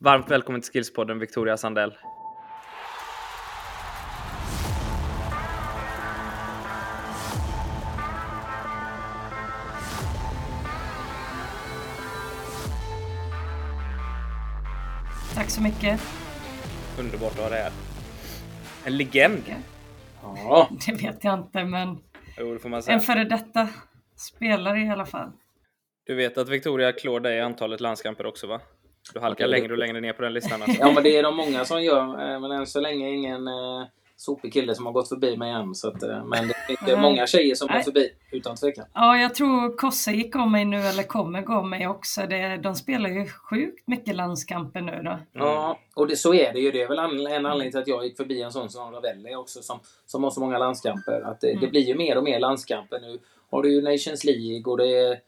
Varmt välkommen till Skillspodden Victoria Sandell. Tack så mycket. Underbart att ha dig här. En legend. Ja. Det vet jag inte, men jo, det får man säga. en före detta spelare i alla fall. Du vet att Victoria klår dig i antalet landskamper också va? Du halkar ja, längre och längre ner på den listan. Alltså. Ja, men det är de många som gör. Eh, men än så länge ingen eh, sopig kille som har gått förbi mig än. Så att, eh, men det är många tjejer som går förbi, utan tvekan. Ja, jag tror Kosse gick om mig nu, eller kommer gå om mig också. Det, de spelar ju sjukt mycket landskamper nu då. Mm. Ja, och det, så är det ju. Det är väl en anledning till att jag gick förbi en sån som Ravelli också, som, som har så många landskamper. Att det, mm. det blir ju mer och mer landskamper nu. Har du ju Nations League och det är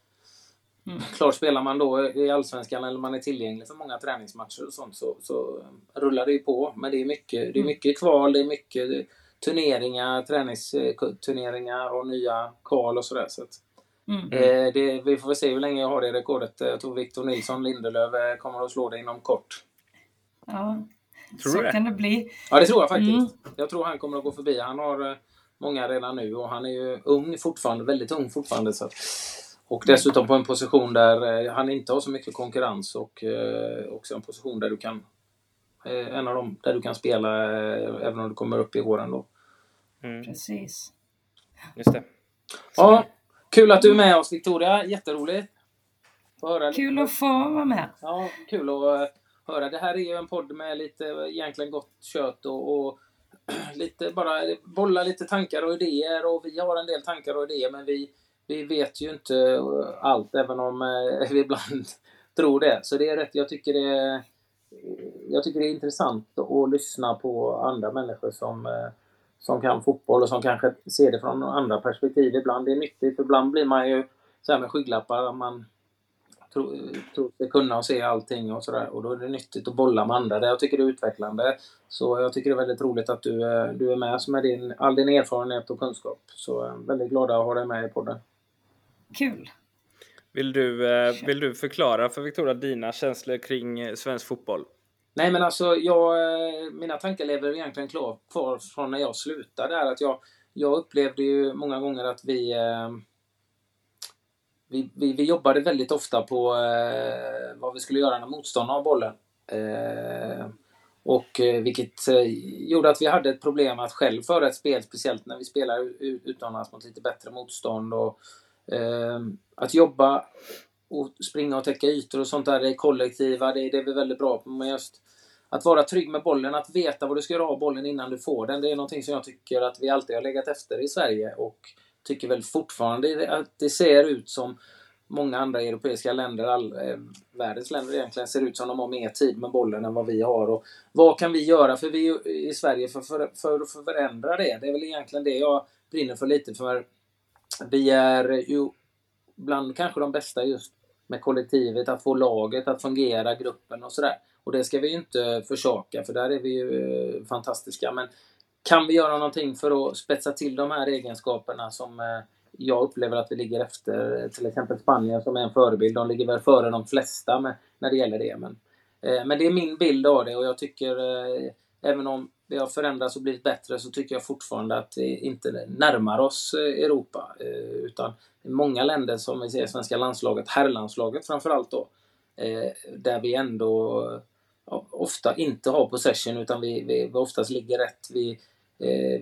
Mm. Klart spelar man då i Allsvenskan eller man är tillgänglig för många träningsmatcher och sånt så, så rullar det ju på. Men det är mycket, det är mm. mycket kval, det är mycket turneringar, träningsturneringar och nya kval och sådär. Så mm. eh, det, vi får väl se hur länge jag har det rekordet. Jag tror Victor Nilsson Lindelöf eh, kommer att slå det inom kort. Ja, tror så det? kan det bli. Ja, det tror jag faktiskt. Mm. Jag tror han kommer att gå förbi. Han har eh, många redan nu och han är ju ung fortfarande, väldigt ung fortfarande. Så och dessutom på en position där eh, han inte har så mycket konkurrens och eh, också en position där du kan eh, en av dem där du kan spela även om du kommer upp i åren då. Mm. Precis. Just det. Ja, kul att du är med oss Victoria. Jätteroligt. Höra kul lite. att få vara med. Ja, kul att höra. Det här är ju en podd med lite egentligen gott kött och, och lite bara bolla lite tankar och idéer och vi har en del tankar och idéer men vi vi vet ju inte eh, allt, även om eh, vi ibland tror det. Så det är rätt. Jag tycker det är, jag tycker det är intressant att lyssna på andra människor som, eh, som kan fotboll och som kanske ser det från andra perspektiv. Ibland det är nyttigt, ibland blir man ju så här med skygglappar. Man tror, tror sig kunna och se allting och sådär. Och då är det nyttigt att bolla med andra. Jag tycker det är utvecklande. Så jag tycker det är väldigt roligt att du, du är med med din, all din erfarenhet och kunskap. Så jag är väldigt glad att ha dig med i podden. Kul! Vill du, eh, vill du förklara för Victoria dina känslor kring eh, svensk fotboll? Nej men alltså, jag, eh, mina tankar lever egentligen kvar från när jag slutade. Att jag, jag upplevde ju många gånger att vi, vi, vi, vi jobbade väldigt ofta på vad vi skulle göra när motståndarna har bollen. Och vilket gjorde att vi hade ett problem att själv föra ett spel, speciellt när vi spelar utomlands mot lite bättre motstånd. Och, Ehm, att jobba och springa och täcka ytor och sånt där, det kollektiva, det, det är vi väldigt bra på. Men just att vara trygg med bollen, att veta vad du ska göra av bollen innan du får den, det är någonting som jag tycker att vi alltid har legat efter i Sverige och tycker väl fortfarande att det ser ut som många andra europeiska länder, all, eh, världens länder egentligen, ser ut som de har mer tid med bollen än vad vi har. Och vad kan vi göra för vi i Sverige för, för, för att förändra det? Det är väl egentligen det jag brinner för lite för Alltså, vi är ju bland kanske de bästa just med kollektivet, att få laget att fungera, gruppen och sådär. Och det ska vi ju inte försaka, för där är vi ju eh, fantastiska. Men kan vi göra någonting för att spetsa till de här egenskaperna som eh, jag upplever att vi ligger efter till exempel Spanien som är en förebild. De ligger väl före de flesta med, när det gäller det. Men, eh, men det är min bild av det och jag tycker eh, även om det har förändrats och blivit bättre så tycker jag fortfarande att det inte närmar oss eh, Europa. Eh, utan många länder som vi ser svenska landslaget, herrlandslaget framförallt då, eh, där vi ändå ofta inte har possession utan vi, vi, oftast ligger rätt. Vi,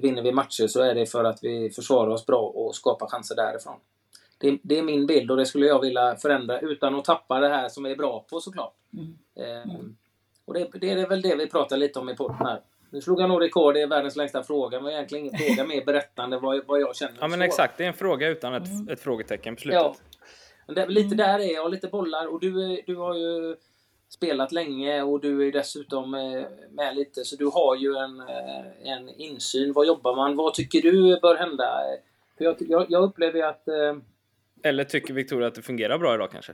vinner vi matcher så är det för att vi försvarar oss bra och skapar chanser därifrån. Det, det, är min bild och det skulle jag vilja förändra utan att tappa det här som vi är bra på såklart. Mm. Mm. Och det, det, är väl det vi pratar lite om i podden här. Nu slog han nog rekord i världens längsta fråga, men egentligen ingen fråga mer berättande vad, vad jag känner. Ja men exakt, det är en fråga utan ett, mm. ett frågetecken på slutet. Ja. Men det, lite där är jag, lite bollar. Och du, du har ju spelat länge och du är dessutom eh, med lite, så du har ju en, eh, en insyn. Vad jobbar man? Vad tycker du bör hända? För jag, jag, jag upplever att... Eh, Eller tycker Victoria att det fungerar bra idag kanske?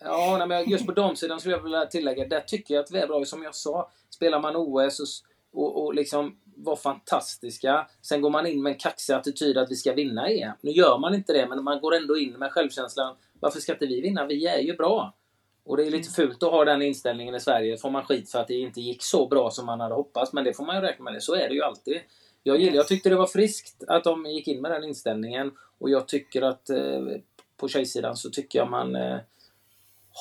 Ja, nej, men just på damsidan skulle jag vilja tillägga, där tycker jag att vi är bra. Som jag sa, spelar man OS och och, liksom var fantastiska. Sen går man in med en kaxig attityd att vi ska vinna EM. Nu gör man inte det, men man går ändå in med självkänslan. Varför ska inte vi vinna? Vi är ju bra. Och det är lite fult att ha den inställningen i Sverige. Får man skit för att det inte gick så bra som man hade hoppats. Men det får man ju räkna med. Så är det ju alltid. Jag, gillar, jag tyckte det var friskt att de gick in med den inställningen. Och jag tycker att eh, på tjejsidan så tycker jag man eh,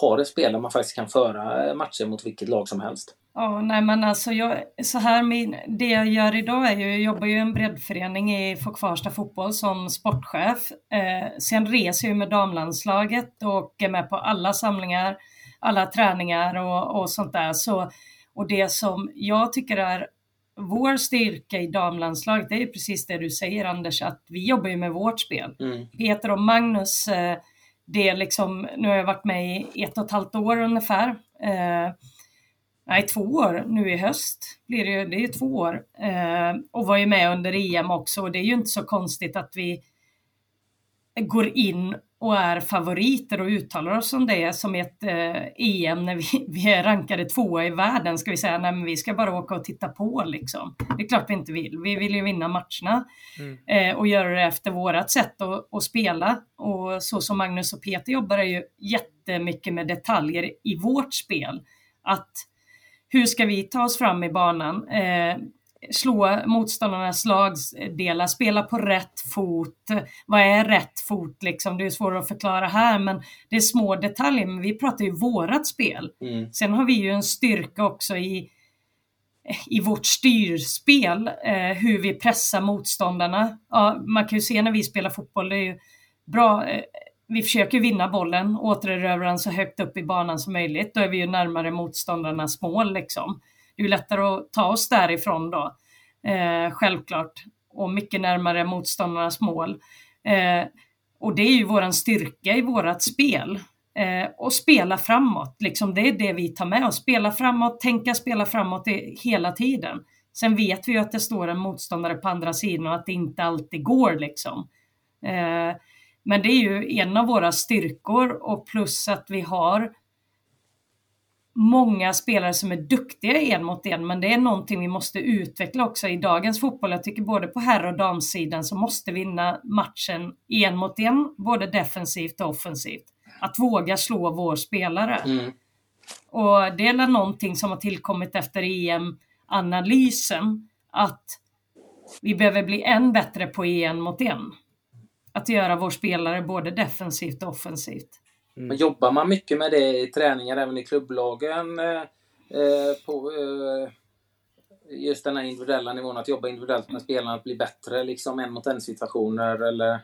har ett spel där man faktiskt kan föra matcher mot vilket lag som helst. Ja, nej men alltså jag, så här, min, det jag gör idag är ju, jag jobbar ju i en breddförening i Kvarsta fotboll som sportchef. Eh, sen reser jag med damlandslaget och är med på alla samlingar, alla träningar och, och sånt där. Så, och det som jag tycker är vår styrka i damlandslaget, det är precis det du säger Anders, att vi jobbar ju med vårt spel. Mm. Peter och Magnus, eh, det är liksom, nu har jag varit med i ett och ett halvt år ungefär. Eh, nej, två år nu i höst blir det det är två år. Eh, och var ju med under EM också och det är ju inte så konstigt att vi går in och är favoriter och uttalar oss om det som ett eh, EM när vi, vi är rankade tvåa i världen. Ska vi säga nej men vi ska bara åka och titta på liksom. Det är klart vi inte vill. Vi vill ju vinna matcherna mm. eh, och göra det efter vårat sätt att, att spela. Och så som Magnus och Peter jobbar är ju jättemycket med detaljer i vårt spel. Att hur ska vi ta oss fram i banan? Eh, slå motståndarnas lagdelar, spela på rätt fot. Vad är rätt fot liksom? Det är svårt att förklara här men det är små detaljer men vi pratar ju vårat spel. Mm. Sen har vi ju en styrka också i i vårt styrspel, eh, hur vi pressar motståndarna. Ja, man kan ju se när vi spelar fotboll, det är ju bra. Eh, vi försöker vinna bollen, återerövra den så högt upp i banan som möjligt. Då är vi ju närmare motståndarnas mål liksom det är lättare att ta oss därifrån då, eh, självklart, och mycket närmare motståndarnas mål. Eh, och det är ju våran styrka i vårat spel. Eh, och spela framåt, liksom, det är det vi tar med oss. Spela framåt, tänka spela framåt hela tiden. Sen vet vi ju att det står en motståndare på andra sidan och att det inte alltid går liksom. Eh, men det är ju en av våra styrkor och plus att vi har många spelare som är duktiga en mot en, men det är någonting vi måste utveckla också i dagens fotboll. Jag tycker både på herr och damsidan så måste vinna matchen en mot en, både defensivt och offensivt. Att våga slå vår spelare. Mm. Och det är någonting som har tillkommit efter EM-analysen, att vi behöver bli än bättre på en mot en. Att göra vår spelare både defensivt och offensivt. Mm. Men jobbar man mycket med det i träningar även i klubblagen? Eh, eh, på eh, just den här individuella nivån, att jobba individuellt med spelarna, att bli bättre liksom en mot en situationer eller?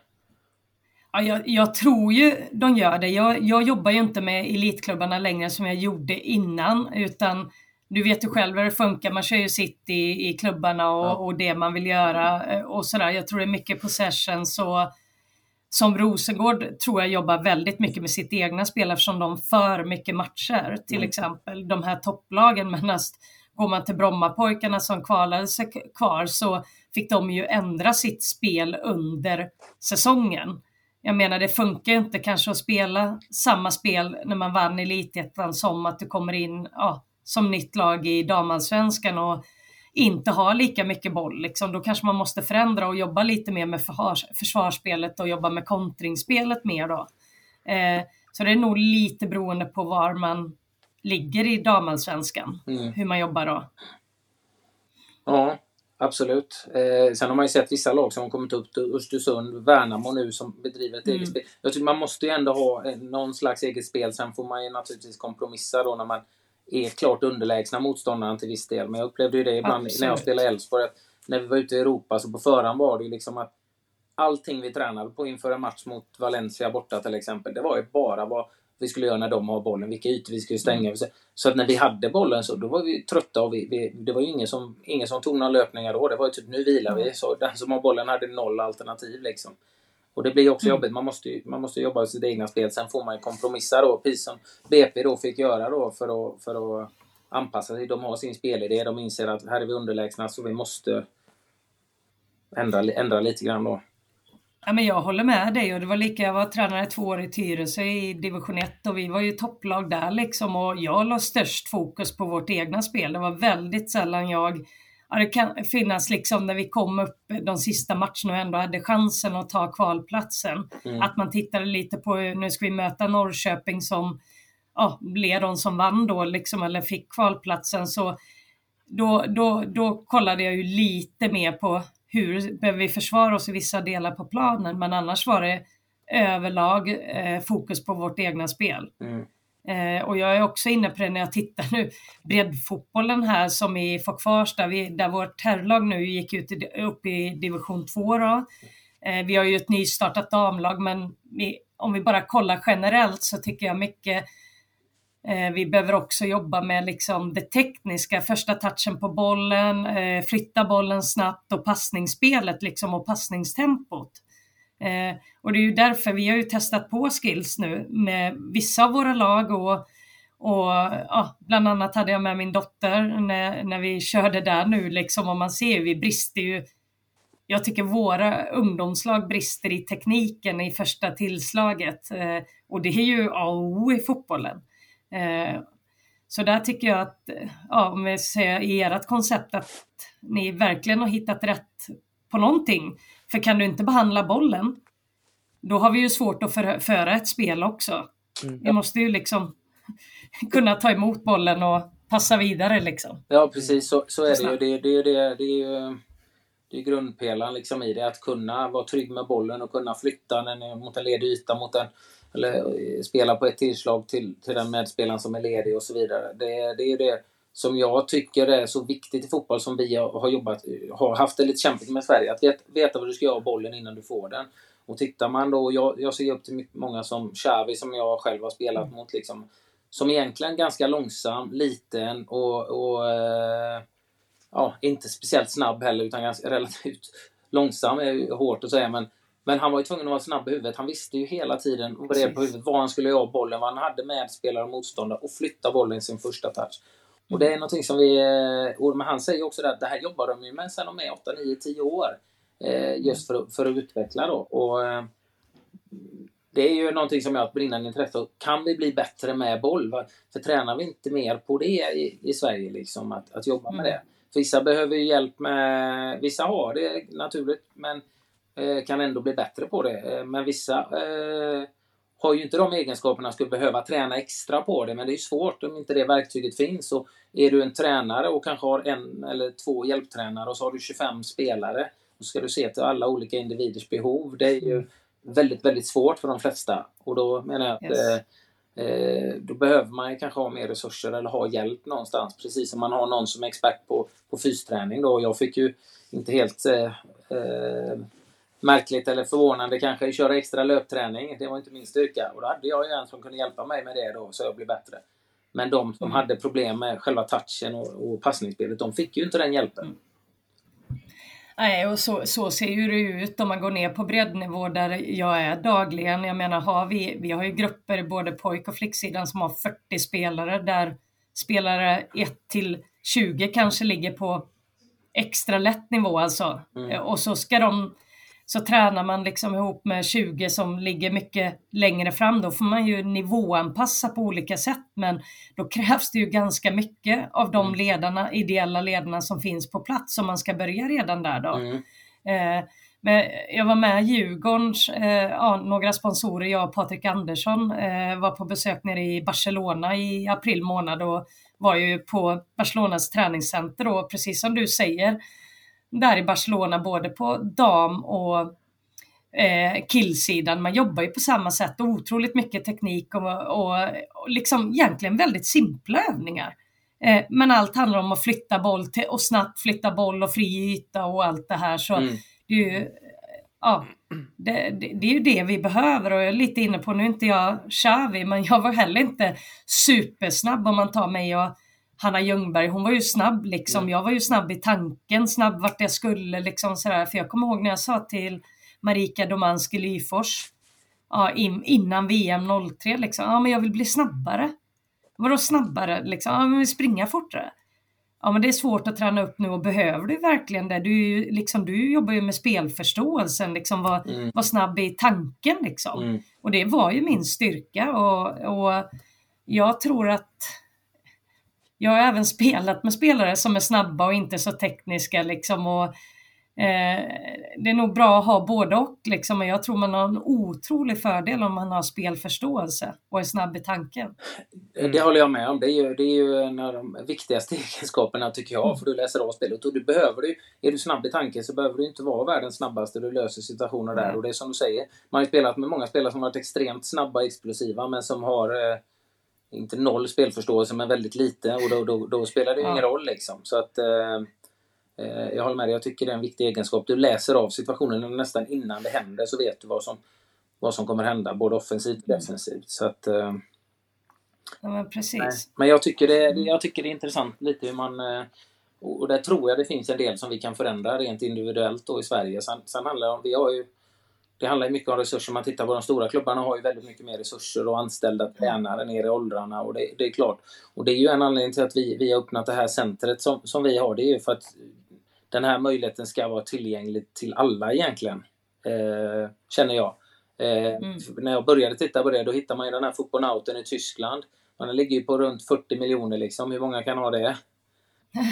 Ja, jag, jag, tror ju de gör det. Jag, jag jobbar ju inte med elitklubbarna längre som jag gjorde innan utan du vet ju själv hur det funkar, man kör ju sitt i, i klubbarna och, ja. och det man vill göra eh, och sådär. Jag tror det är mycket possessions och som Rosengård tror jag jobbar väldigt mycket med sitt egna spel eftersom de för mycket matcher. Till mm. exempel de här topplagen. Men går man till Brommapojkarna som kvalade sig kvar så fick de ju ändra sitt spel under säsongen. Jag menar det funkar inte kanske att spela samma spel när man vann Elitettan som att du kommer in ja, som nytt lag i damallsvenskan och inte har lika mycket boll. Liksom. Då kanske man måste förändra och jobba lite mer med försvars försvarsspelet och jobba med kontringsspelet mer då. Eh, så det är nog lite beroende på var man ligger i damallsvenskan, mm. hur man jobbar då. Ja, absolut. Eh, sen har man ju sett vissa lag som har kommit upp till Östersund, Värnamo nu som bedriver ett mm. eget spel. Jag tycker man måste ju ändå ha någon slags eget spel. Sen får man ju naturligtvis kompromissa då när man är klart underlägsna motståndaren till viss del. Men jag upplevde ju det ibland Absolut. när jag spelade Elfsborg. När vi var ute i Europa så på förhand var det ju liksom att allting vi tränade på inför en match mot Valencia borta till exempel. Det var ju bara vad vi skulle göra när de har bollen, vilka ytor vi skulle stänga. Mm. Så att när vi hade bollen så då var vi trötta och vi, vi, det var ju ingen som, ingen som tog några löpningar då. Det var ju typ nu vilar vi. Mm. Så den som har bollen hade noll alternativ liksom. Och det blir också mm. jobbigt. Man måste, man måste jobba med sitt egna spel. Sen får man kompromissa då, precis som BP då fick göra då för att, för att anpassa sig. De har sin spelidé. De inser att här är vi underlägsna så vi måste ändra, ändra lite grann då. Ja, men jag håller med dig och det var lika, jag var tränare två år i Tyresö i division 1 och vi var ju topplag där liksom och jag la störst fokus på vårt egna spel. Det var väldigt sällan jag ja, det kan finnas liksom när vi kom upp de sista matcherna och ändå hade chansen att ta kvalplatsen. Mm. Att man tittade lite på, nu ska vi möta Norrköping som ja, blev de som vann då liksom, eller fick kvalplatsen så då, då, då kollade jag ju lite mer på hur behöver vi försvara oss i vissa delar på planen men annars var det överlag eh, fokus på vårt egna spel. Mm. Eh, och jag är också inne på det när jag tittar nu, breddfotbollen här som i Fokfars där vårt herrlag nu gick ut i, upp i division 2 då. Eh, vi har ju ett nystartat damlag men vi, om vi bara kollar generellt så tycker jag mycket eh, vi behöver också jobba med liksom det tekniska, första touchen på bollen, eh, flytta bollen snabbt och passningsspelet liksom och passningstempot. Eh, och det är ju därför vi har ju testat på skills nu med vissa av våra lag och, och ja, bland annat hade jag med min dotter när, när vi körde där nu liksom och man ser ju, vi brister ju jag tycker våra ungdomslag brister i tekniken i första tillslaget eh, och det är ju A och O i fotbollen. Eh, så där tycker jag att, ja, om vi säger i ert koncept, att ni verkligen har hittat rätt på någonting. För kan du inte behandla bollen, då har vi ju svårt att för, föra ett spel också. Mm. Vi måste ju liksom kunna ta emot bollen och passa vidare liksom. Ja precis, så, så är det ju. Det, det, det, det är ju det är grundpelaren liksom i det. Att kunna vara trygg med bollen och kunna flytta den mot en ledig yta, mot en, eller eh, spela på ett tillslag till, till den medspelaren som är ledig och så vidare. Det, det är det som jag tycker är så viktigt i fotboll som vi har jobbat, har haft det lite kämpigt med Sverige. Att veta, veta vad du ska göra av bollen innan du får den. Och tittar man då, jag, jag ser upp till många som Xavi som jag själv har spelat mot liksom, som egentligen ganska långsam, liten och, och eh, ja, inte speciellt snabb heller utan ganska relativt långsam är ju hårt att säga men men han var ju tvungen att vara snabb i huvudet. Han visste ju hela tiden och på huvudet vad han skulle göra av bollen, vad han hade med spelare och motståndare och flytta bollen i sin första touch. Och det är någonting som vi... Eh, och han säger också att det här jobbar de ju med sen de är 8, 9, 10 år. Eh, just för, för att utveckla då. Och, eh, det är ju någonting som jag har ett brinnande intresse av. Kan vi bli bättre med boll? För tränar vi inte mer på det i, i Sverige, liksom, att, att jobba med det? det? Vissa behöver hjälp med... Vissa har det naturligt, men kan ändå bli bättre på det. Men vissa eh, har ju inte de egenskaperna skulle behöva träna extra på det. Men det är svårt om inte det verktyget finns. Och är du en tränare och kanske har en eller två hjälptränare och så har du 25 spelare. Då ska du se till alla olika individers behov. Det är ju väldigt, väldigt svårt för de flesta. Och då menar jag att yes. eh, Eh, då behöver man kanske ha mer resurser eller ha hjälp någonstans. Precis som man har någon som är expert på, på fysträning. Då. Jag fick ju inte helt eh, eh, märkligt eller förvånande kanske köra extra löpträning. Det var inte min styrka. Och då hade jag ju en som kunde hjälpa mig med det då så jag blev bättre. Men de som mm. hade problem med själva touchen och, och passningsspelet, de fick ju inte den hjälpen. Mm. Nej, och så, så ser ju det ut om man går ner på breddnivå där jag är dagligen. Jag menar, har vi, vi har ju grupper både pojk och flicksidan som har 40 spelare där spelare 1 till 20 kanske ligger på extra lätt nivå alltså. Mm. Och så ska de så tränar man liksom ihop med 20 som ligger mycket längre fram. Då får man ju nivåanpassa på olika sätt men då krävs det ju ganska mycket av de mm. ledarna, ideella ledarna som finns på plats om man ska börja redan där då. Mm. Eh, men jag var med Djurgårdens, eh, ja, några sponsorer, jag och Patrik Andersson eh, var på besök nere i Barcelona i april månad och var ju på Barcelonas träningscenter och precis som du säger där i Barcelona både på dam och eh, killsidan. Man jobbar ju på samma sätt och otroligt mycket teknik och, och, och liksom egentligen väldigt simpla övningar. Eh, men allt handlar om att flytta boll till, och snabbt flytta boll och fri yta och allt det här. Så mm. det är ju, ja, det, det, det, är ju det vi behöver och jag är lite inne på, nu är inte jag Xavi, men jag var heller inte supersnabb om man tar mig och Hanna Ljungberg, hon var ju snabb liksom. Mm. Jag var ju snabb i tanken, snabb vart jag skulle liksom sådär. För jag kommer ihåg när jag sa till Marika Domanski Lyfors ja, in, innan VM 03 liksom, ja men jag vill bli snabbare. Vadå snabbare liksom? Ja men springa fortare. Ja men det är svårt att träna upp nu och behöver du verkligen det? Du, liksom, du jobbar ju med spelförståelsen, liksom var, mm. var snabb i tanken liksom. Mm. Och det var ju min styrka och, och jag tror att jag har även spelat med spelare som är snabba och inte så tekniska liksom och Eh, det är nog bra att ha både och, liksom, men jag tror man har en otrolig fördel om man har spelförståelse och är snabb i tanken. Mm. Det håller jag med om. Det är, ju, det är ju en av de viktigaste egenskaperna tycker jag, för du läser av spelet. Och du behöver du, är du snabb i tanken så behöver du inte vara världens snabbaste. Du löser situationer där. Och det är som du säger, man har ju spelat med många spelare som varit extremt snabba och explosiva, men som har eh, inte noll spelförståelse, men väldigt lite. Och då, då, då spelar det ju ja. ingen roll liksom. Så att... Eh, Eh, jag håller med dig, jag tycker det är en viktig egenskap. Du läser av situationen nästan innan det händer så vet du vad som, vad som kommer hända, både offensivt och defensivt. Så att, eh, ja, men precis. Nej. Men jag tycker, det, jag tycker det är intressant lite hur man... Eh, och där tror jag det finns en del som vi kan förändra rent individuellt då i Sverige. Sen, sen handlar det om, vi har ju det handlar mycket om resurser. Man tittar på de stora klubbarna har ju väldigt mycket mer resurser och anställda tränare ner i åldrarna. Och det, det, är klart. Och det är ju en anledning till att vi, vi har öppnat det här centret som, som vi har. Det är ju för att den här möjligheten ska vara tillgänglig till alla egentligen. Eh, känner jag. Eh, mm. När jag började titta på det, då hittar man ju den här Foponauten i Tyskland. Den ligger ju på runt 40 miljoner liksom. Hur många kan ha det?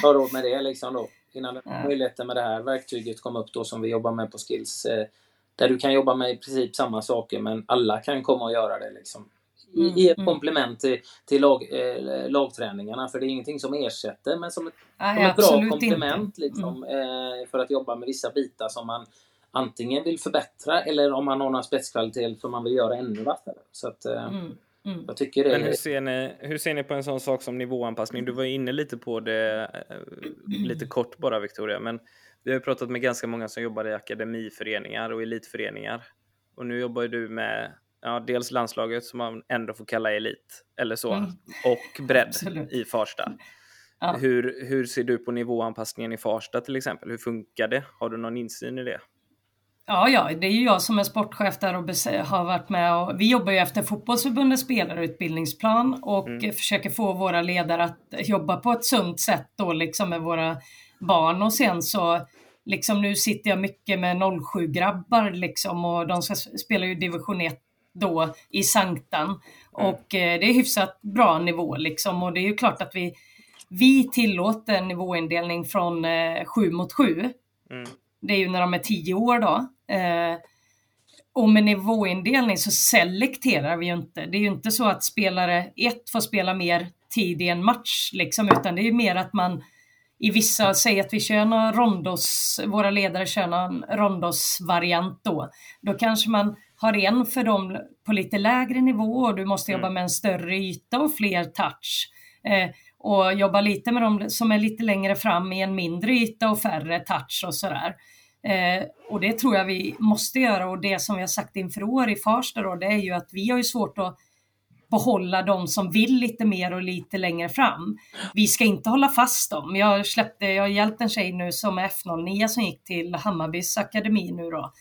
Har råd med det liksom då. Innan ja. möjligheten med det här verktyget kom upp då som vi jobbar med på Skills. Eh, där du kan jobba med i princip samma saker men alla kan komma och göra det liksom. Mm, I ett mm. komplement till, till lag, eh, lagträningarna. För det är ingenting som ersätter men som ett, Nej, som ett bra komplement liksom, mm. eh, för att jobba med vissa bitar som man antingen vill förbättra eller om man har några spetskvaliteter som man vill göra ännu vassare. Så att, eh, mm, mm. Jag tycker det Men hur ser, ni, hur ser ni på en sån sak som nivåanpassning? Du var inne lite på det eh, lite kort bara Victoria, men vi har pratat med ganska många som jobbar i akademiföreningar och elitföreningar. Och nu jobbar du med ja, dels landslaget som man ändå får kalla elit eller så mm. och bredd i Farsta. Ja. Hur, hur ser du på nivåanpassningen i Farsta till exempel? Hur funkar det? Har du någon insyn i det? Ja, ja, det är ju jag som är sportchef där och har varit med och vi jobbar ju efter fotbollsförbundets spelarutbildningsplan och mm. försöker få våra ledare att jobba på ett sunt sätt då liksom med våra barn och sen så liksom nu sitter jag mycket med 07-grabbar liksom och de ska spela ju division 1 då i Sanktan. Mm. Och eh, det är hyfsat bra nivå liksom och det är ju klart att vi, vi tillåter nivåindelning från eh, 7 mot 7. Mm. Det är ju när de är 10 år då. Eh, och med nivåindelning så selekterar vi ju inte. Det är ju inte så att spelare 1 får spela mer tid i en match liksom, utan det är mer att man i vissa, säger att vi kör någon rondos, våra ledare kör någon rondos-variant då. Då kanske man har en för dem på lite lägre nivå och du måste jobba mm. med en större yta och fler touch. Eh, och jobba lite med dem som är lite längre fram i en mindre yta och färre touch och sådär. Eh, och det tror jag vi måste göra och det som vi har sagt inför år i Farsta då, det är ju att vi har ju svårt att behålla de som vill lite mer och lite längre fram. Vi ska inte hålla fast dem. Jag släppte, jag har hjälpt en tjej nu som är F09 som gick till Hammarbys akademi nu då.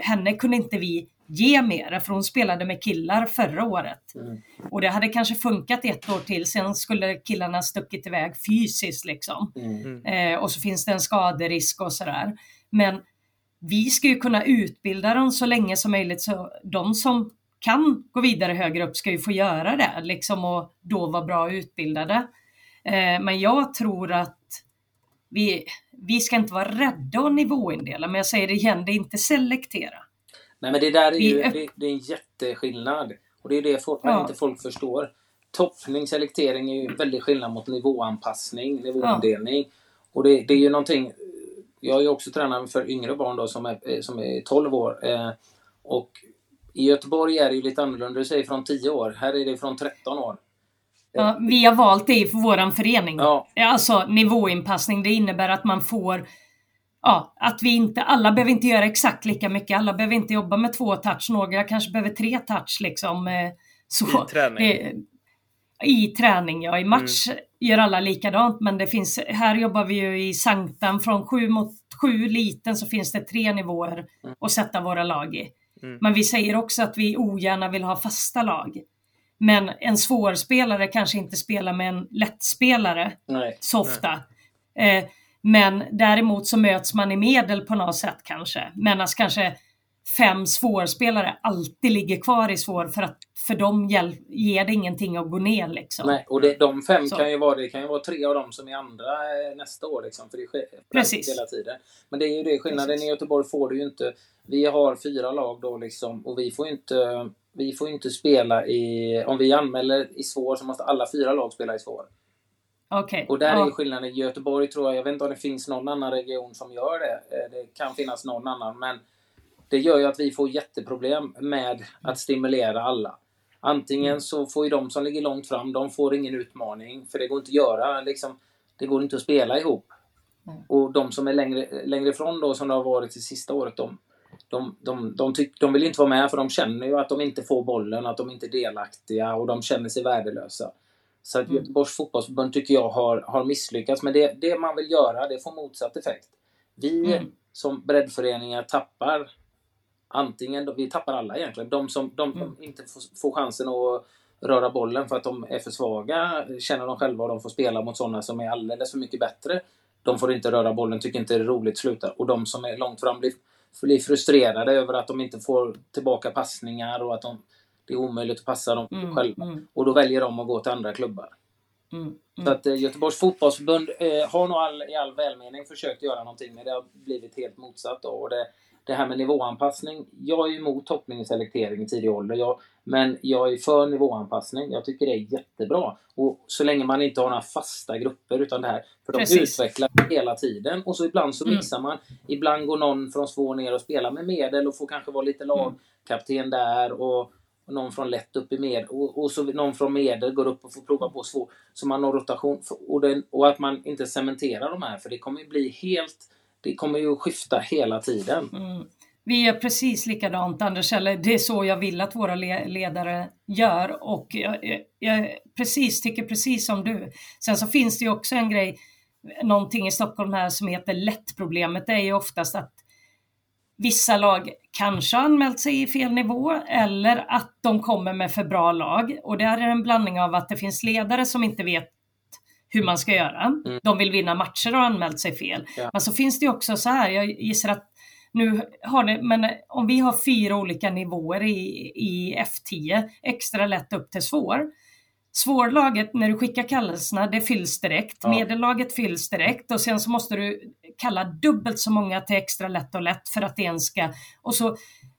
Henne kunde inte vi ge mer, för hon spelade med killar förra året. Mm. Och det hade kanske funkat ett år till, sen skulle killarna stuckit iväg fysiskt liksom. Mm. Eh, och så finns det en skaderisk och sådär. Men vi ska ju kunna utbilda dem så länge som möjligt, så de som kan gå vidare högre upp ska ju få göra det liksom och då vara bra utbildade. Eh, men jag tror att vi, vi ska inte vara rädda att nivåindela, men jag säger det igen, det är inte selektera. Nej men det där är ju det, det är en jätteskillnad. Och det är det folk, ja. inte folk förstår. Toppning, selektering är ju en väldig skillnad mot nivåanpassning, nivåindelning. Ja. Och det, det, är ju någonting... Jag är ju också tränare för yngre barn då som är, som är 12 år. Eh, och i Göteborg är det ju lite annorlunda. Du säger från 10 år. Här är det från 13 år. Ja, vi har valt det för vår förening. Ja. Alltså nivåinpassning, det innebär att man får Ja, att vi inte, alla behöver inte göra exakt lika mycket. Alla behöver inte jobba med två touch. Några kanske behöver tre touch liksom. Eh, så, I träning? I träning, ja. I match mm. gör alla likadant. Men det finns, här jobbar vi ju i Sanktan. Från sju mot sju liten så finns det tre nivåer mm. att sätta våra lag i. Mm. Men vi säger också att vi ogärna vill ha fasta lag. Men en svårspelare kanske inte spelar med en lättspelare Nej. så ofta. Eh, men däremot så möts man i medel på något sätt kanske. Medan kanske fem svårspelare alltid ligger kvar i svår för att för dem ger det ingenting att gå ner. Liksom. Nej, och det, de fem så. kan ju vara, det kan ju vara tre av dem som är andra eh, nästa år. Liksom, för det sker Precis. hela tiden. Men det är ju det, skillnaden Precis. i Göteborg får du ju inte. Vi har fyra lag då liksom och vi får inte vi får inte spela i... Om vi anmäler i svår så måste alla fyra lag spela i svår. Okay. Och där är skillnaden. I Göteborg tror jag, jag vet inte om det finns någon annan region som gör det. Eh, det kan finnas någon annan, men det gör ju att vi får jätteproblem med att stimulera alla. Antingen så får ju de som ligger långt fram, de får ingen utmaning, för det går inte att göra. Liksom, det går inte att spela ihop. Mm. Och de som är längre, längre ifrån då, som det har varit det sista året, de, de, de, de, tyck, de vill inte vara med för de känner ju att de inte får bollen, att de inte är delaktiga och de känner sig värdelösa. Så att mm. Göteborgs fotbollsförbund tycker jag har, har misslyckats. Men det, det man vill göra, det får motsatt effekt. Vi mm. som breddföreningar tappar antingen, vi tappar alla egentligen. De som, de mm. inte får, får chansen att röra bollen för att de är för svaga, känner de själva och de får spela mot sådana som är alldeles för mycket bättre. De får inte röra bollen, tycker inte det är roligt, slutar. Och de som är långt fram blir, blir frustrerade över att de inte får tillbaka passningar och att de, det är omöjligt att passa dem mm, själva. Mm. Och då väljer de att gå till andra klubbar. Mm, mm. så att eh, Göteborgs fotbollsförbund eh, har nog all, i all välmening försökt göra någonting men det har blivit helt motsatt. Då. Och det, det här med nivåanpassning. Jag är emot toppning och selektering i tidig ålder. Jag, men jag är för nivåanpassning. Jag tycker det är jättebra. Och så länge man inte har några fasta grupper utan det här. För de Precis. utvecklar hela tiden. Och så ibland så mm. mixar man. Ibland går någon från svår ner och spelar med medel och får kanske vara lite mm. lagkapten där. Och, någon från lätt upp i med och, och så någon från medel går upp och får prova på svår. Så man har rotation. Och, den, och att man inte cementerar de här för det kommer ju bli helt det kommer ju skifta hela tiden. Mm. Vi gör precis likadant Anders, eller det är så jag vill att våra ledare gör och jag, jag, precis, tycker precis som du. Sen så finns det ju också en grej, någonting i Stockholm här som heter lättproblemet. Det är ju oftast att vissa lag kanske har anmält sig i fel nivå eller att de kommer med för bra lag. Och där är det en blandning av att det finns ledare som inte vet hur man ska göra. Mm. De vill vinna matcher och har anmält sig fel. Ja. Men så finns det också så här, jag gissar att nu har det, men om vi har fyra olika nivåer i, i F10, extra lätt upp till svår. Svårlaget, när du skickar kallelserna, det fylls direkt. Ja. Medellaget fylls direkt och sen så måste du kalla dubbelt så många till extra lätt och lätt för att det ens ska... Och så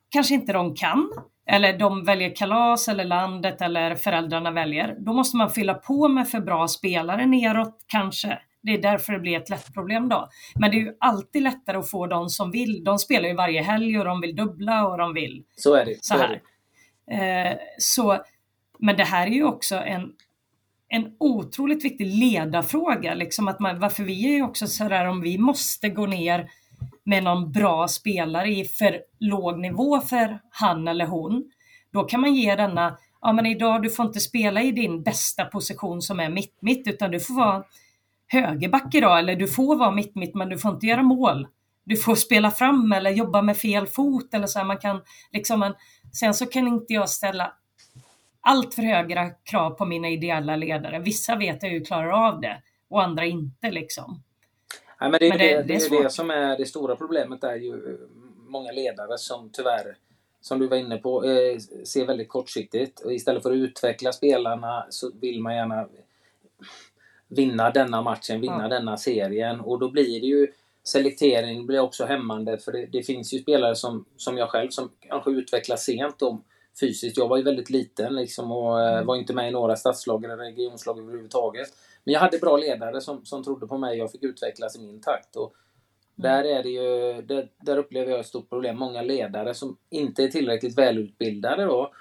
kanske inte de kan, eller de väljer kalas eller landet eller föräldrarna väljer. Då måste man fylla på med för bra spelare neråt kanske. Det är därför det blir ett lätt problem då. Men det är ju alltid lättare att få de som vill. De spelar ju varje helg och de vill dubbla och de vill så är det. Så, här. Eh, så, men det här är ju också en, en otroligt viktig ledarfråga. Liksom att man, varför vi är ju också sådär om vi måste gå ner med någon bra spelare i för låg nivå för han eller hon, då kan man ge denna, ja men idag du får inte spela i din bästa position som är mitt-mitt utan du får vara högerback idag eller du får vara mitt-mitt men du får inte göra mål. Du får spela fram eller jobba med fel fot eller så här, man kan liksom en, sen så kan inte jag ställa allt för höga krav på mina ideella ledare. Vissa vet jag ju klarar av det och andra inte liksom. Nej, men det, men det, det, det, är det som är det stora problemet är ju många ledare som tyvärr, som du var inne på, eh, ser väldigt kortsiktigt. Och istället för att utveckla spelarna så vill man gärna vinna denna matchen, vinna ja. denna serien. Och då blir det ju selektering blir också hämmande för det, det, finns ju spelare som, som jag själv som kanske utvecklas sent då, fysiskt. Jag var ju väldigt liten liksom och eh, mm. var inte med i några stadslag eller regionslag överhuvudtaget. Men jag hade bra ledare som, som trodde på mig. Jag fick utvecklas i min takt. Och där, är det ju, där, där upplever jag ett stort problem. Många ledare som inte är tillräckligt välutbildade då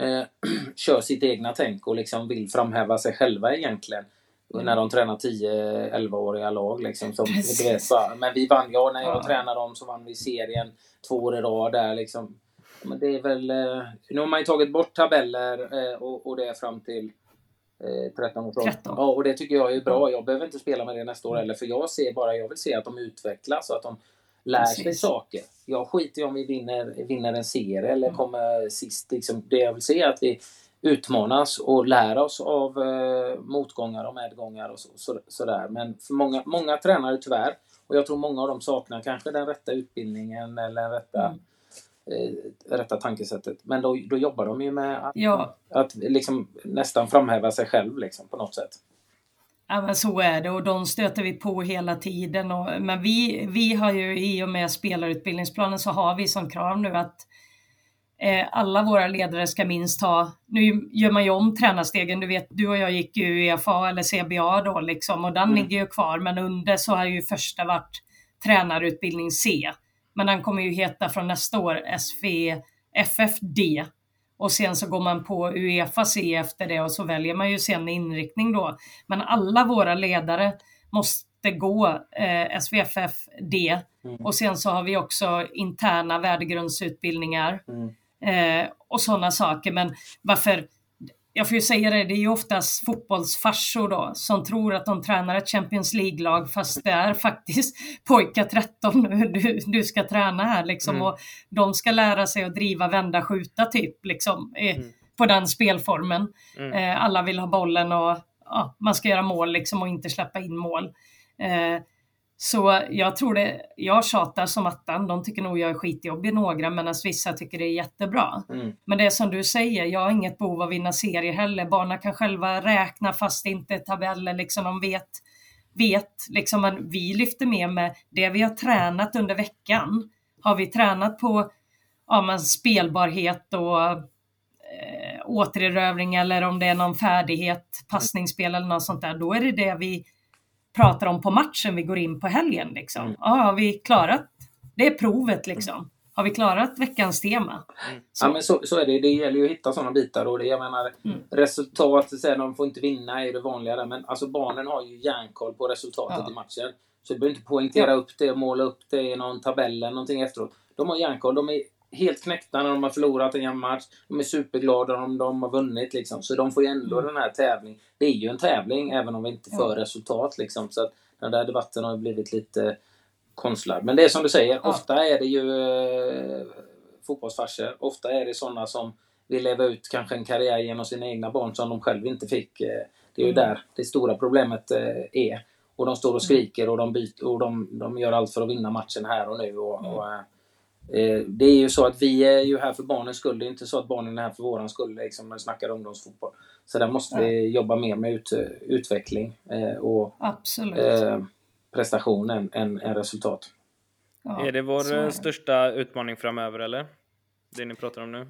eh, kör sitt egna tänk och liksom vill framhäva sig själva egentligen. Mm. När de tränar 10-11-åriga lag. Liksom, som, vet, men vi vann, ja när jag ja. tränade dem så vann vi serien två år i rad där liksom. Men det är väl, eh, nu har man ju tagit bort tabeller eh, och, och det är fram till 13 år 13. Ja, och det tycker jag är bra. Jag behöver inte spela med det nästa år heller, för jag ser bara, jag vill se att de utvecklas och att de lär Precis. sig saker. Jag skiter i om vi vinner, vinner en serie eller mm. kommer sist. Liksom, det jag vill se är att vi utmanas och lär oss av eh, motgångar och medgångar och så, så, sådär. Men för många, många tränare tyvärr, och jag tror många av dem saknar kanske den rätta utbildningen eller den rätta mm eh, rätta tankesättet. Men då, då jobbar de ju med att, Ja. att liksom nästan framhäva sig själv liksom, på något sätt. Ja men så är det och de stöter vi på hela tiden. Och, men vi, vi har ju i och med spelarutbildningsplanen så har vi som krav nu att alla våra ledare ska minst ha, nu gör man ju om tränarstegen, du vet du och jag gick ju UEFA eller CBA då liksom och den Mm. ligger ju kvar men under så har ju första varit tränarutbildning C. Men den kommer ju heta från nästa år SVFFD. Och sen så går man på Uefa C efter det och så väljer man ju sen inriktning då. Men alla våra ledare måste gå eh, SVFFD Mm. och sen så har vi också interna värdegrundsutbildningar Mm. Eh, och sådana saker. Men varför, jag får ju säga det, det är ju oftast fotbollsfarsor då som tror att de tränar ett Champions League-lag fast det är faktiskt pojkar 13 nu du, du ska träna här liksom. Mm. Och de ska lära sig att driva, vända, skjuta typ liksom eh, Mm. på den spelformen. Mm. Eh, alla vill ha bollen och ja, man ska göra mål liksom och inte släppa in mål. Eh, så jag tror det, jag tjatar som attan, de tycker nog jag är skitjobbig några medan vissa tycker det är jättebra. Mm. Men det är som du säger, jag har inget behov av att vinna serier heller. Barnen kan själva räkna fast det inte är tabeller, liksom de vet, vet liksom, men vi lyfter med med det vi har tränat under veckan. Har vi tränat på ja, men spelbarhet och eh, återerövring eller om det är någon färdighet, passningsspel eller något sånt där, då är det det vi pratar om på matchen vi går in på helgen. Liksom. Mm. Ja, har vi klarat, det är provet liksom. Har vi klarat veckans tema? Så. Ja, men så, så är det. Det gäller ju att hitta sådana bitar. Och det, jag menar, Mm. resultat, så här, de får inte vinna är det vanliga där. Men alltså, barnen har ju järnkoll på resultatet Ja. i matchen. Så du behöver inte poängtera Ja. upp det och måla upp det i någon tabell eller någonting efteråt. De har järnkoll. De är helt knäckta när de har förlorat en jämn match. De är superglada om de har vunnit. Liksom. Så de får ju ändå Mm. den här tävlingen. Det är ju en tävling även om vi inte får resultat. Liksom. Så att den där debatten har blivit lite konstlad. Men det är som du säger, Ja. ofta är det ju eh, fotbollsfarsor. Ofta är det sådana som vill leva ut kanske en karriär genom sina egna barn som de själv inte fick. Eh, Det är ju Mm. där det stora problemet eh, är. Och de står och skriker och de, byter, och de, de gör allt för att vinna matchen här och nu. Och, Mm. och, eh, eh, det är ju så att vi är ju här för barnens skull. Det är inte så att barnen är här för våran skull liksom, när vi snackar ungdomsfotboll. Så där måste vi jobba mer med ut, utveckling eh, och eh, prestation än, än, än resultat. Ja, är det vår är eh, det. största utmaning framöver eller? Det ni pratar om nu?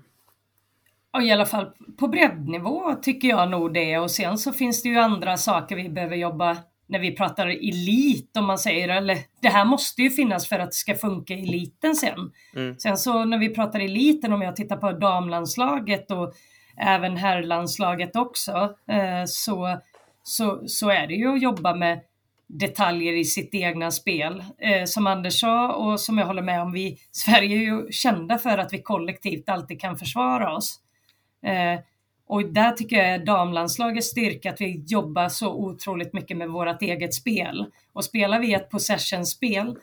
Ja, i alla fall på breddnivå tycker jag nog det. Och sen så finns det ju andra saker vi behöver jobba när vi pratar elit om man säger. Eller det här måste ju finnas för att det ska funka i eliten sen. Mm. Sen så när vi pratar eliten, om jag tittar på damlandslaget och även herrlandslaget också, eh, så, så, så är det ju att jobba med detaljer i sitt egna spel. Eh, som Anders sa och som jag håller med om, vi Sverige är ju kända för att vi kollektivt alltid kan försvara oss. Och där tycker jag är damlandslagets styrka att vi jobbar så otroligt mycket med vårt eget spel. Och spelar vi ett possession-spel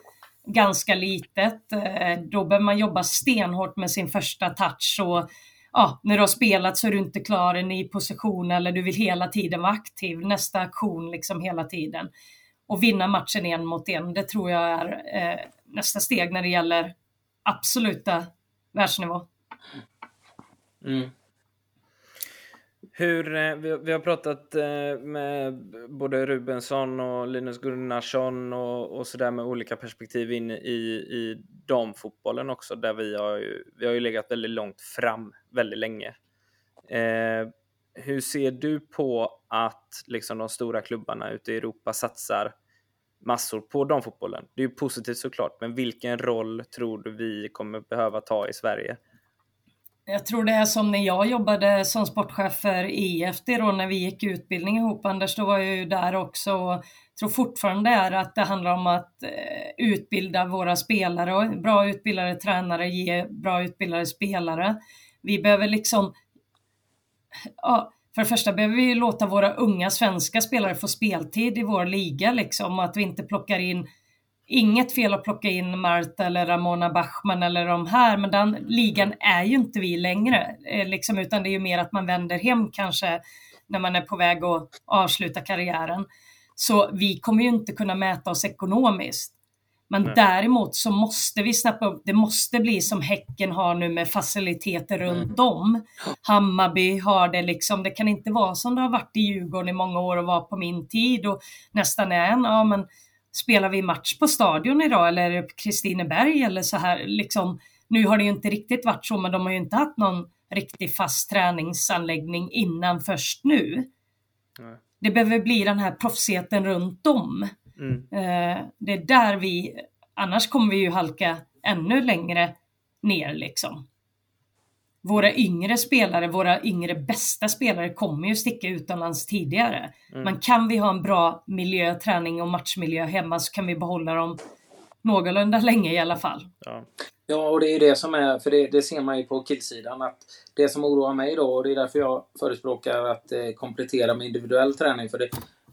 ganska litet, eh, då behöver man jobba stenhårt med sin första touch och ja, när du har spelat så är du inte klar i ny position eller du vill hela tiden vara aktiv, nästa aktion liksom hela tiden. Och vinna matchen en mot en, det tror jag är eh, nästa steg när det gäller absoluta världsnivå. Mm. Hur, eh, vi, vi har pratat eh, med både Rubensson och Linus Gunnarsson och, och sådär med olika perspektiv in i, i damfotbollen också där vi har ju, vi har ju legat väldigt långt fram väldigt länge. Eh, hur ser du på att liksom de stora klubbarna ute i Europa satsar massor på damfotbollen? Det är ju positivt såklart, men vilken roll tror du vi kommer behöva ta i Sverige? Jag tror det är som när jag jobbade som sportchef för EFD då när vi gick utbildning ihop Anders, då var jag ju där också och jag tror fortfarande är att det handlar om att eh, utbilda våra spelare och bra utbildade tränare ge bra utbildade spelare. Vi behöver liksom, ja, för det första behöver vi låta våra unga svenska spelare få speltid i vår liga liksom, att vi inte plockar in Inget fel att plocka in Marta eller Ramona Bachmann eller de här, men den ligan är ju inte vi längre. Eh, liksom, utan det är ju mer att man vänder hem kanske när man är på väg att avsluta karriären. Så vi kommer ju inte kunna mäta oss ekonomiskt. Men Nej. däremot så måste vi snappa upp, det måste bli som Häcken har nu med faciliteter mm. runt om. Hammarby har det liksom, det kan inte vara som det har varit i Djurgården i många år och var på min tid och nästan är en, ja men spelar vi match på stadion idag eller Kristineberg eller så här liksom. Nu har det ju inte riktigt varit så, men de har ju inte haft någon riktig fast träningsanläggning innan först nu. Nej. Det behöver bli den här proffsigheten runt om. Mm. Eh, det är där vi, annars kommer vi ju halka ännu längre ner liksom. Våra yngre spelare, våra yngre bästa spelare kommer ju sticka utomlands tidigare. Mm. Men kan vi ha en bra miljö, träning och matchmiljö hemma så kan vi behålla dem någorlunda länge i alla fall. Ja, ja och det är det som är, för det, det ser man ju på killsidan, att det som oroar mig då, och det är därför jag förespråkar att eh, komplettera med individuell träning, för det,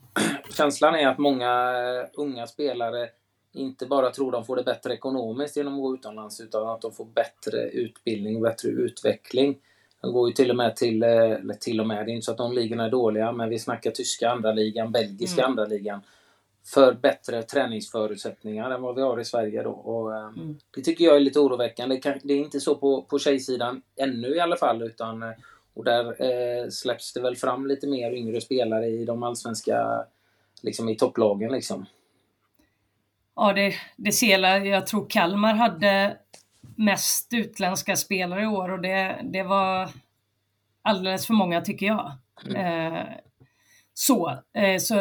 känslan är att många eh, unga spelare inte bara tror de får det bättre ekonomiskt genom att gå utomlands utan att de får bättre utbildning och bättre utveckling. De går ju till och med till, eh, eller till och med, det är inte så att de ligorna är dåliga, men vi snackar tyska andra ligan, belgiska mm. andra ligan för bättre träningsförutsättningar än vad vi har i Sverige då. Och, eh, mm. Det tycker jag är lite oroväckande. Det är inte så på, på tjejsidan ännu i alla fall utan och där eh, släpps det väl fram lite mer yngre spelare i de allsvenska, liksom i topplagen liksom. Ja, det, det ser jag. Tror Kalmar hade mest utländska spelare i år och det, det var alldeles för många tycker jag. Mm. Eh, så, eh, så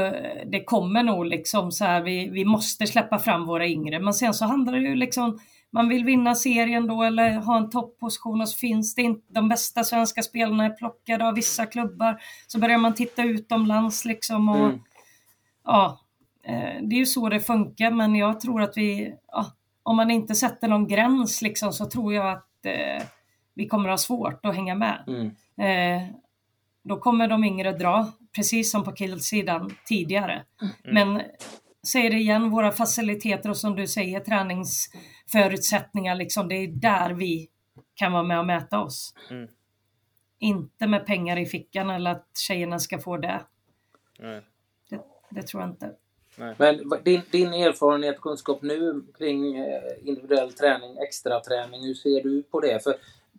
det kommer nog liksom så här, vi, vi måste släppa fram våra yngre. Men sen så handlar det ju liksom man vill vinna serien då eller ha en topposition och så finns det inte, de bästa svenska spelarna är plockade av vissa klubbar. Så börjar man titta utomlands liksom och mm. ja, det är ju så det funkar men jag tror att vi, ja, om man inte sätter någon gräns liksom så tror jag att eh, vi kommer ha svårt att hänga med. Mm. Eh, då kommer de yngre dra, precis som på killsidan tidigare. Mm. Men säger det igen, våra faciliteter och som du säger träningsförutsättningar, liksom, det är där vi kan vara med och mäta oss. Mm. Inte med pengar i fickan eller att tjejerna ska få det. Det, det, tror jag inte. Nej. Men din, din erfarenhet och kunskap nu kring eh, individuell träning, extra träning, hur ser du på det? För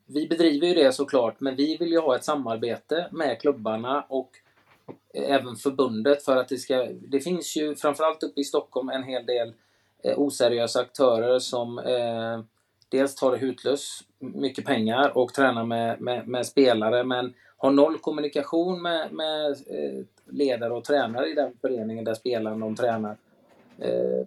vi bedriver ju det såklart, men vi vill ju ha ett samarbete med klubbarna och eh, även förbundet för att det ska... Det finns ju framförallt uppe i Stockholm en hel del eh, oseriösa aktörer som eh, dels tar det hutlös mycket pengar och tränar med, med, med, spelare men har noll kommunikation med, med eh, ledare och tränare i den föreningen där spelarna de tränar. Eh,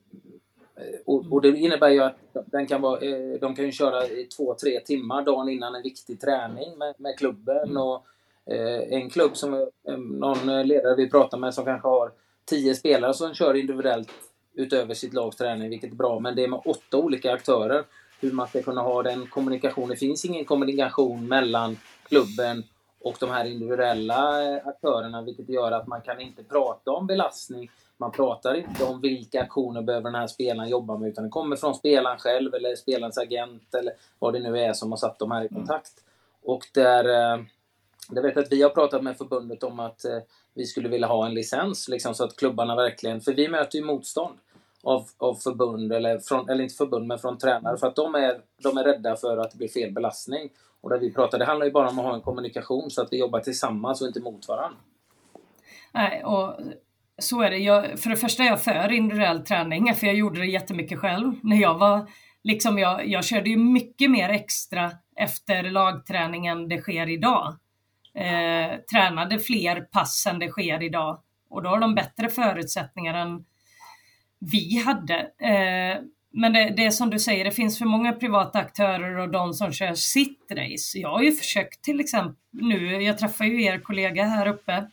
och, och, det innebär ju att den kan vara, eh, de kan ju köra i två, tre timmar dagen innan en viktig träning med, med klubben. Mm. Och, en klubb som någon ledare vi pratar med som kanske har tio spelare som kör individuellt utöver sitt lags träning, vilket är bra. Men det är med åtta olika aktörer. Hur man ska kunna ha den kommunikationen. Det finns ingen kommunikation mellan klubben och de här individuella eh, aktörerna, vilket gör att man kan inte prata om belastning. Man pratar inte om vilka aktioner behöver den här spelaren jobba med, utan det kommer från spelaren själv eller spelarens agent eller vad det nu är som har satt dem här i kontakt. Och där jag vet att vi har pratat med förbundet om att eh, vi skulle vilja ha en licens liksom, så att klubbarna verkligen, för vi möter ju motstånd av, av förbund, eller, från, eller inte förbund, men från tränare för att de är, de är rädda för att det blir fel belastning. Och där vi pratar, det handlar ju bara om att ha en kommunikation så att vi jobbar tillsammans och inte mot varandra. Nej, och så är det. Jag, för det första är jag för individuell träning, för jag gjorde det jättemycket själv när jag var Liksom jag, jag körde ju mycket mer extra efter lagträning än det sker idag eh, tränade fler pass än det sker idag. Och då har de bättre förutsättningar än vi hade. Eh, men det, det är som du säger, det finns för många privata aktörer och de som kör sitt race. Jag har ju försökt till exempel nu, jag träffar ju er kollega här uppe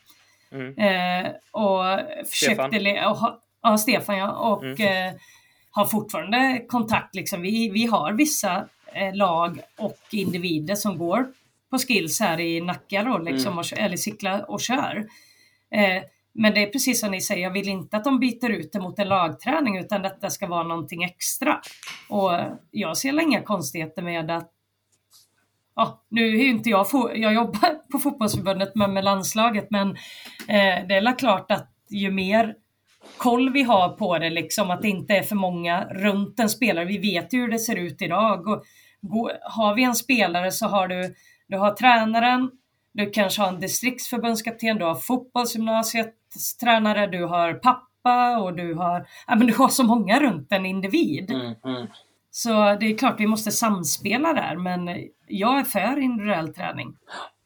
mm. eh, och försökte... Stefan. Och, ja, Stefan ja. Och mm. eh, har fortfarande kontakt. Liksom. Vi, vi har vissa eh, lag och individer som går på skills här i Nacka då, liksom, mm. och, eller cyklar och kör. Eh, men det är precis som ni säger, jag vill inte att de byter ut det mot en lagträning utan detta ska vara någonting extra. Och jag ser inga konstigheter med att Ja, nu är ju inte jag, jag jobbar på fotbollsförbundet men med landslaget men eh, det är klart att ju mer koll vi har på det, liksom att det inte är för många runt en spelare. Vi vet ju hur det ser ut idag. Och, har vi en spelare så har du, du har tränaren, du kanske har en distriktsförbundskapten, du har fotbollsgymnasiet, tränare, du har pappa och du har, ja, men du har så många runt en individ. Mm, mm. Så det är klart vi måste samspela där, men jag är för individuell träning.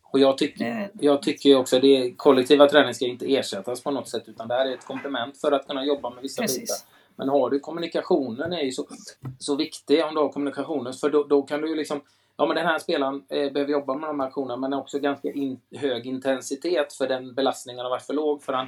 Och jag tycker, jag tycker också att kollektiva träning ska inte ersättas på något sätt utan det här är ett komplement för att kunna jobba med vissa Precis. bitar. Men har du kommunikationen är ju så, så viktig om du har kommunikationen för då, då kan du ju liksom Ja men den här spelaren eh, behöver jobba med de här aktionerna men också ganska in, hög intensitet för den belastningen har varit för låg för han,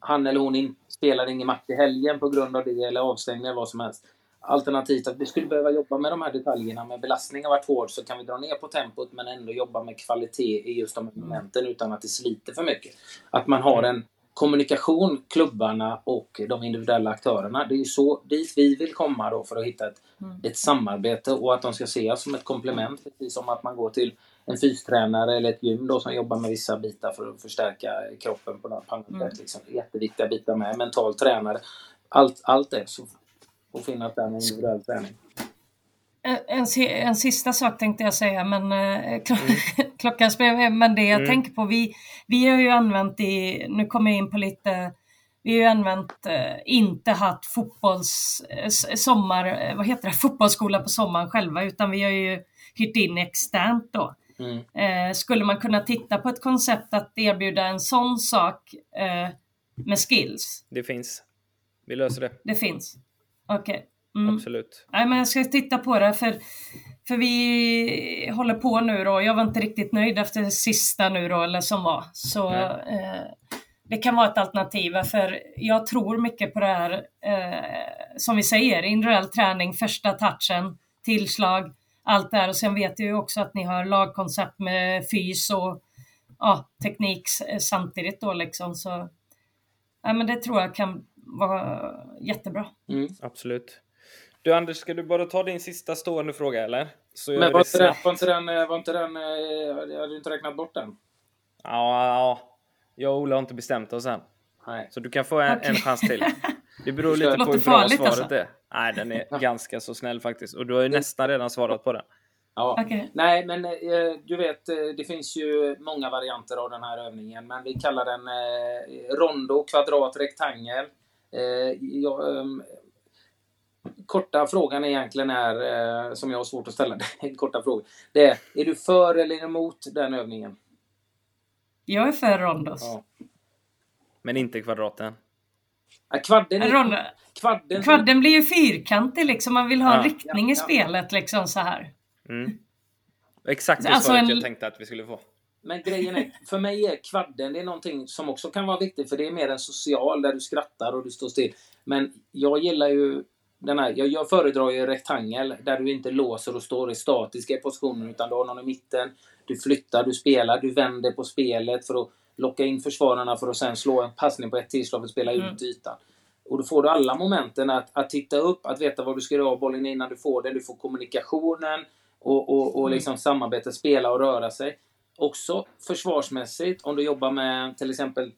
han eller hon in, spelar ingen match i helgen på grund av det eller avstängning eller vad som helst. Alternativt att vi skulle behöva jobba med de här detaljerna. Med belastning har varit hård så kan vi dra ner på tempot men ändå jobba med kvalitet i just de momenten utan att det sliter för mycket. Att man har en kommunikation, klubbarna och de individuella aktörerna. Det är ju så dit vi vill komma då för att hitta ett, mm. ett samarbete och att de ska ses som ett komplement. Precis som att man går till en fystränare eller ett gym då som jobbar med vissa bitar för att förstärka kroppen på något annat mm. sätt. Liksom. Jätteviktiga bitar med. Mental tränare. Allt, allt det. Så och finnas där med individuell träning. En, en sista sak tänkte jag säga, men eh, kl mm. klockan spelar Men det jag mm. tänker på, vi, vi har ju använt i, nu kommer jag in på lite, vi har ju använt, eh, inte haft fotbolls, eh, sommar, eh, vad heter det, fotbollsskola på sommaren själva, utan vi har ju hyrt in externt då. Mm. Eh, skulle man kunna titta på ett koncept att erbjuda en sån sak eh, med skills? Det finns. Vi löser det. Det finns. Okej. Okay. Mm. Absolut. Nej, men jag ska titta på det för, för vi håller på nu då. Jag var inte riktigt nöjd efter sista nu då, eller som var. Så eh, det kan vara ett alternativ. För jag tror mycket på det här, eh, som vi säger, individuell träning, första touchen, tillslag, allt det här. Och sen vet jag ju också att ni har lagkoncept med fys och ja, teknik samtidigt då liksom. Så ja, men det tror jag kan var jättebra. Mm. Absolut. Du Anders, ska du bara ta din sista stående fråga eller? Så Men var inte, den, var inte den, var inte den, hade inte räknat bort den? Ja, ja. jag och Ola har inte bestämt oss än. Nej. Så du kan få en, okay. en chans till. Det beror lite på hur bra svaret alltså. är. Nej, den är ganska så snäll faktiskt. Och du har ju nästan redan svarat på den. Ja. Okay. Nej, men eh, du vet, eh, det finns ju många varianter av den här övningen. Men vi kallar den eh, rondo, kvadrat, rektangel. Eh, jag, ehm, korta frågan egentligen är, eh, som jag har svårt att ställa, en korta fråga. Det är, är du för eller emot den övningen? Jag är för rondos. Ja. Men inte kvadraten? Ja, kvadden, är, kvadden, kvadden blir ju fyrkantig liksom. Man vill ha en riktning ja, i spelet liksom så här. Mm. Exakt det alltså svaret en... jag tänkte att vi skulle få. Men grejen är, för mig är kvadden det är någonting som också kan vara viktigt för det är mer en social där du skrattar och du står still. Men jag gillar ju den här, jag, jag föredrar ju rektangel där du inte låser och står i statiska positioner utan du har någon i mitten. Du flyttar, du spelar, du vänder på spelet för att locka in försvararna för att sen slå en passning på ett tillslag och spela mm. ut ytan. Och då får du alla momenten att, att titta upp, att veta vad du ska göra av bollen innan du får den. Du får kommunikationen och, och, och mm. liksom mm. samarbetet, spela och röra sig också försvarsmässigt, om du jobbar med till exempel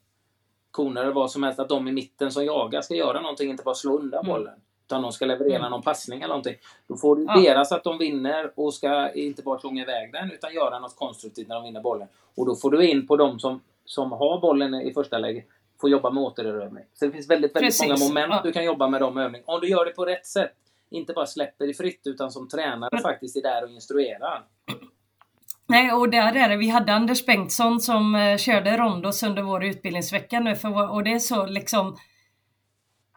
koner eller vad som helst, att de i mitten som jagar ska göra någonting, inte bara slå undan mm. Utan de ska leverera mm. någon passning eller någonting. Då får du ja. deras att de vinner och ska inte bara slunga iväg den, utan göra något konstruktivt när de vinner bollen. Och då får du in på de som, som har bollen i första läget, får jobba med återerövring. Så det finns väldigt, väldigt många moment ja. du kan jobba med de övningarna. Om du gör det på rätt sätt. Inte bara släpper det fritt, utan som tränare mm. faktiskt är där och instruerar. Nej, och där är det. Vi hade Anders Bengtsson som eh, körde rondos under vår utbildningsvecka nu för, och det är så liksom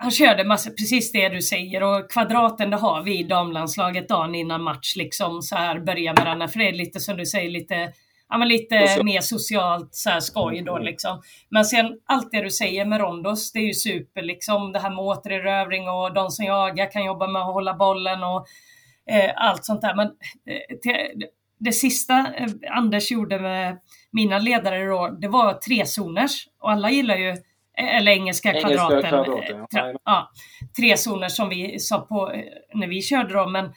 han körde massa, precis det du säger och kvadraten det har vi i damlandslaget dagen innan match liksom så här börja med den för det är lite som du säger lite Ja men lite mer socialt så här skoj då mm. liksom. Men sen allt det du säger med rondos, det är ju super liksom. Det här med återerövring och de som jagar kan jobba med att hålla bollen och eh, allt sånt där. Men eh, till, det sista eh, Anders gjorde med mina ledare då, det var trezoners. Och alla gillar ju eller engelska, engelska kvadraten. kvadraten ja. ja. tre zoner som vi sa på eh, när vi körde då. Men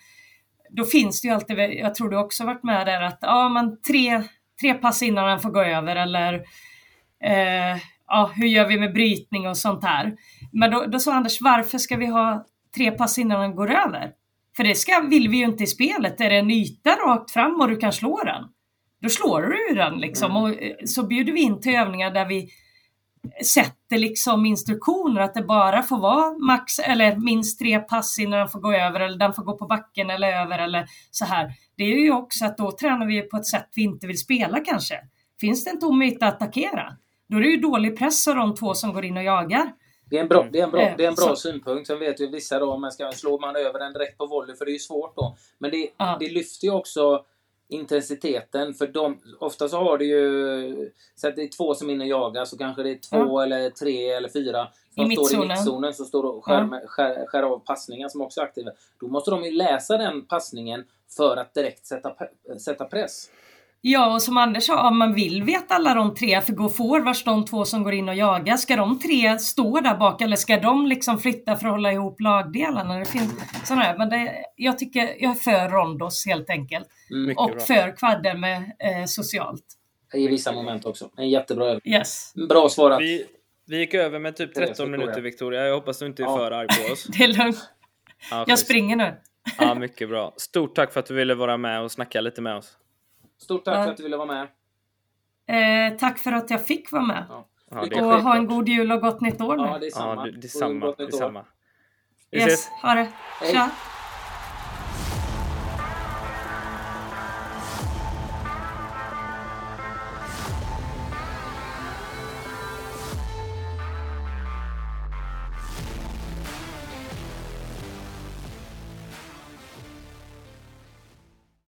då finns det ju alltid, jag tror du också varit med där, att ja, men tre, tre pass innan han får gå över eller eh, ja, hur gör vi med brytning och sånt här. Men då, då sa Anders, varför ska vi ha tre pass innan den går över? För det ska, vill vi ju inte i spelet. Är det en yta rakt fram och du kan slå den, då slår du den liksom. Mm. Och eh, så bjuder vi in till övningar där vi sätter liksom instruktioner att det bara får vara max eller minst tre pass innan den får gå över eller den får gå på backen eller över eller så här. Det är ju också att då tränar vi på ett sätt vi inte vill spela kanske. Finns det en tom yta att attackera, då är det ju dålig press av de två som går in och jagar. Det är en bra, det är en bra, det är en bra synpunkt. Sen vet ju vissa då om man ska slå man över den direkt på volley, för det är ju svårt då. Men det, ja. det lyfter ju också intensiteten. För de, ofta så har det ju, så att det är två som är inne och jagar, så kanske det är två ja. eller tre eller fyra som I står i mittzonen som står och skär, ja. skär, skär av passningar som också är aktiva. Då måste de ju läsa den passningen för att direkt sätta, sätta press. Ja, och som Anders sa, om man vill veta alla de tre, för gå forwards, de två som går in och jagar, ska de tre stå där bak eller ska de liksom flytta för att hålla ihop lagdelarna? Det finns sådana här, men det, jag tycker jag är för rondos helt enkelt. Mm, och bra. för kvadder med eh, socialt. I vissa moment också. En jättebra övning. Yes. Bra svarat. Vi, vi gick över med typ 13 minuter Victoria. Jag hoppas du inte är ja. för arg på oss. det är lugnt. Ja, jag springer nu. ja, mycket bra. Stort tack för att du ville vara med och snacka lite med oss. Stort tack för att du ville vara med. Eh, tack för att jag fick vara med. Ja. Ja, och ha en god jul och gott nytt år nu. Ja, det är samma. Ja, det, är samma. Det är samma. Vi yes, ses. ha det. Tja.